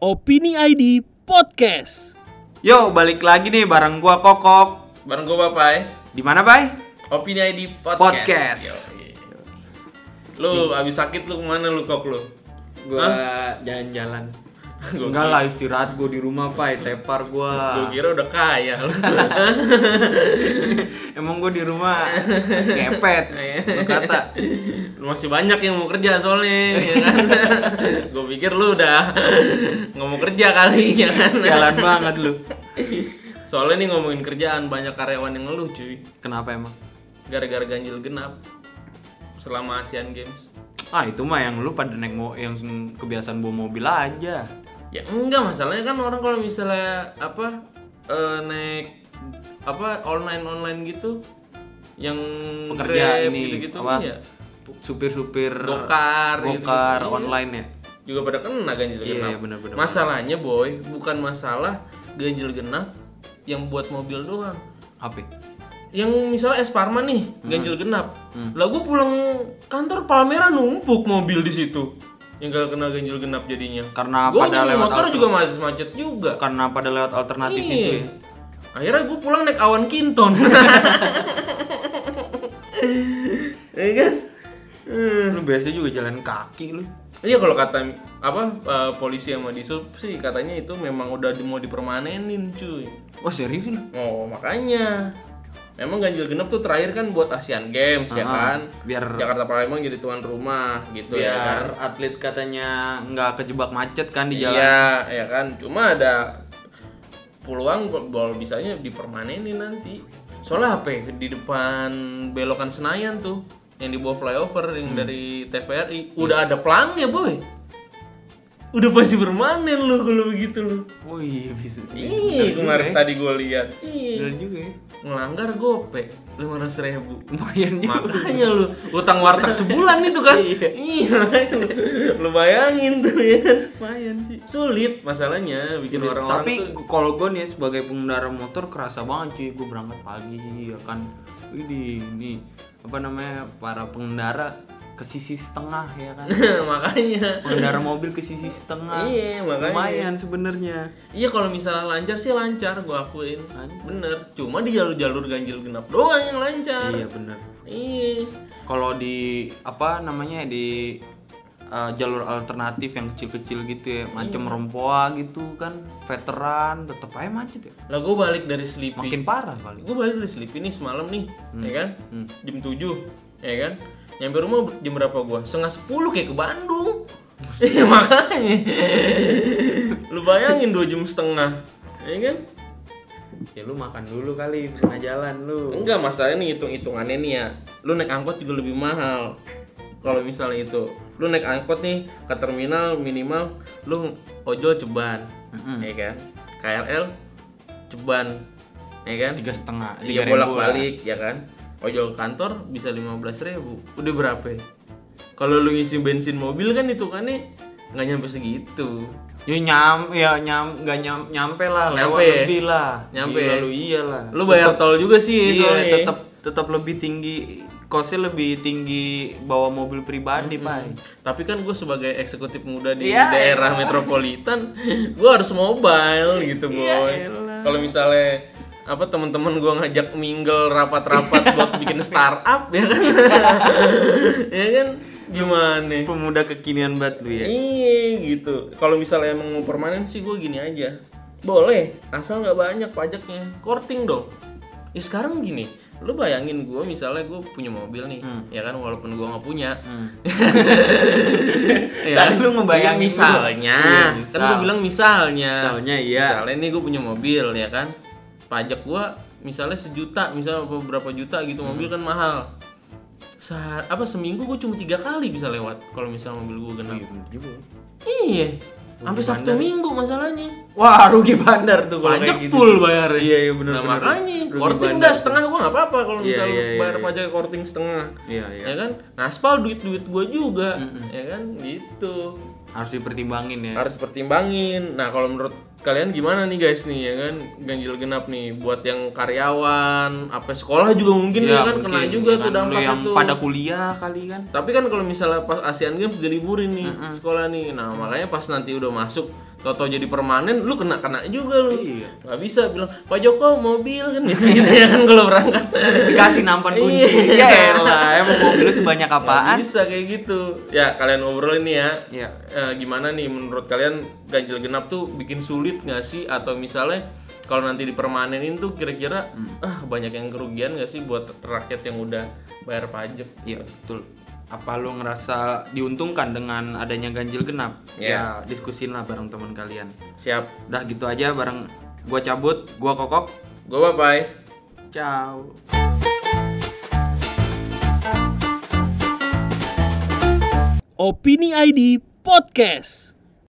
Opini ID Podcast. Yo, balik lagi nih bareng gua Kokok. Bareng gue Bapai Di mana, Bay? Opini ID Podcast, Podcast. Yoi. Lu abis sakit lu ke mana lu kok lu? Gua jalan-jalan. Enggak lah, istirahat gua di rumah, Pai. Tepar gua. Gue kira udah kaya Emang gua di rumah kepet. Lu kata. Masih banyak yang mau kerja soalnya ya kan Gue pikir lu udah nggak mau kerja kali ya kan Sialan banget lu. Soalnya nih ngomongin kerjaan banyak karyawan yang ngeluh cuy Kenapa emang? Gara-gara ganjil genap Selama Asian Games Ah, itu mah yang lu pada naik mo yang kebiasaan bawa mobil aja. Ya enggak masalahnya kan orang kalau misalnya apa eh, naik apa online online gitu yang Pekerja Grab ini gitu-gitu apa? ya Supir-supir Gokar gitu. Gokar Iya. online ya. juga pada kena ganjil Iya, genap. iya, benar-benar. Masalahnya boy bukan masalah ganjil genap yang buat mobil doang. Apa? Yang misalnya es Parma nih Hmm. ganjil genap. Lah gue pulang kantor Palmera numpuk mobil di situ. Yang gak kena ganjil genap jadinya. Karena Gua pada lewat motor juga macet-macet juga. Karena pada lewat alternatif Iya. itu ya. Akhirnya gue pulang naik awan kinton. Iya kan? Hmm. Lu biasa juga jalan kaki lu. Iya kalau kata apa eh, polisi sama disub sih katanya itu memang udah mau dipermanenin cuy. Oh, serius lu? Oh makanya Memang ganjil genap tuh terakhir kan buat Asian Games ya Ah, kan. biar- Jakarta Palembang jadi tuan rumah gitu ya kan. biar atlet katanya nggak kejebak macet kan di jalan. Iya, ya kan. Cuma ada peluang bol bisanya dipermanenin nanti. Soalnya apa? ya? Di depan belokan Senayan tuh yang di bawah flyover yang Hmm. dari TVRI udah ada pelangnya, boy. Udah pasti permanen lu kalau begitu lu. Oh iya bisa. Ih, kemarin tadi gue lihat. Ih, Bener juga ya. ngelanggar gope lima ratus ribu. Lumayan juga. Makanya lu utang warteg sebulan itu kan? Iya. lu, lu bayangin tuh ya kan. Lumayan sih. Sulit masalahnya bikin orang-orang Tapi tuh kalau gue nih sebagai pengendara motor kerasa banget cuy gue berangkat pagi ya kan. Ini ini apa namanya para pengendara ke sisi setengah ya kan. makanya. pengendara mobil ke sisi setengah. Iya, makanya. Lumayan sebenarnya. Iya kalau misalnya lancar sih lancar gua akuin. Lancar. Bener. Cuma di jalur-jalur ganjil genap doang yang lancar. Iya bener. Iya. Kalau di apa namanya di uh, jalur alternatif yang kecil-kecil gitu ya, macam Iya. Rempoa gitu kan, veteran tetep aja macet ya. Lah gua balik dari Sleepy. Makin parah kali. gue balik dari Sleepy nih semalam nih, ya kan? Hmm. Jam 7, ya kan? Nyampe rumah jam berapa gua? Setengah 10 kayak ke Bandung. Iya makanya. Lu bayangin dua jam setengah, ya kan? Ya lu makan dulu kali tengah jalan lu. Enggak masalahnya nih hitung-hitungannya nih ya. Lu naik angkot juga lebih mahal. Kalau misalnya itu, lu naik angkot nih ke terminal minimal lu ojol ceban, ya kan? KRL ceban, ya kan? Tiga setengah, ribu bolak balik ya kan. Ojol kantor bisa 15.000 ribu. Udah berapa? ya? Kalau lu ngisi bensin mobil kan itu kan nih nggak nyampe segitu. Ya nyam, ya nyam, nggak nyam, nyampe lah, lewat ya? lebih lah. Nyampe Gila ya? lu iyalah. Lu bayar tol juga sih Iya, soalnya. tetap tetap lebih tinggi kosnya lebih tinggi bawa mobil pribadi, Pak. Tapi kan gue sebagai eksekutif muda di Iya, daerah metropolitan, gue harus mobile gitu Iya, boy. elah. Kalau misalnya apa teman-teman gue ngajak mingle rapat-rapat buat bikin startup ya kan, ya kan gimana? Pemuda kekinian banget lu ya. Iya gitu. Kalau misalnya emang mau permanen sih gue gini aja. Boleh, asal nggak banyak pajaknya. Korting dong. Ya sekarang gini, lu bayangin gue misalnya gue punya mobil nih, ya kan walaupun gue nggak punya. Ya Tadi kan? lu ngebayangin Iya, misalnya. Iya, kan misal. gue bilang misalnya. Misalnya, iya. Misalnya nih gue punya mobil ya kan, pajak gue misalnya sejuta, misalnya beberapa juta gitu mobil kan mahal. Saat apa seminggu gue cuma tiga kali bisa lewat kalau misalnya mobil gue genap. Iya. Sampai Sabtu Minggu masalahnya. Wah, rugi bandar tuh kalau Pajak kayak gitu. full bayarnya. Iya, iya benar Nah, benar. makanya korting udah setengah gua nggak apa-apa kalau Iya, misalnya iya, iya, bayar iya. pajak korting setengah. Iya, iya. Ya kan? Ngaspal duit-duit gua juga. Ya kan? Gitu. Harus dipertimbangin ya. Harus pertimbangin. Nah, kalau menurut kalian gimana nih guys nih ya kan ganjil genap nih buat yang karyawan apa sekolah juga mungkin ya, kan kena mungkin, juga ya tuh kan. Lu dampaknya yang tuh pada kuliah kali kan. tapi kan kalau misalnya pas Asian Games diliburin nih sekolah nih nah makanya pas nanti udah masuk Toto jadi permanen, lu kena kena juga lu. Iya. Nggak bisa bilang Pak Joko mobil kan bisa gitu ya kan kalau berangkat. Dikasih nampan kunci. Iya. ya elah, emang mobil lu sebanyak apaan? bisa kayak gitu. Ya kalian ngobrol ini ya. Iya. Eh, gimana nih menurut kalian ganjil genap tuh bikin sulit nggak sih? Atau misalnya kalau nanti dipermanenin tuh kira-kira Hmm. ah banyak yang kerugian nggak sih buat rakyat yang udah bayar pajak? Iya betul. Apa lu ngerasa diuntungkan dengan adanya ganjil genap? Iya. Ya diskusin lah bareng teman kalian. Siap. Udah gitu aja bareng gua cabut, gua kokok. Gue bye bye. Ciao. Opini ID Podcast.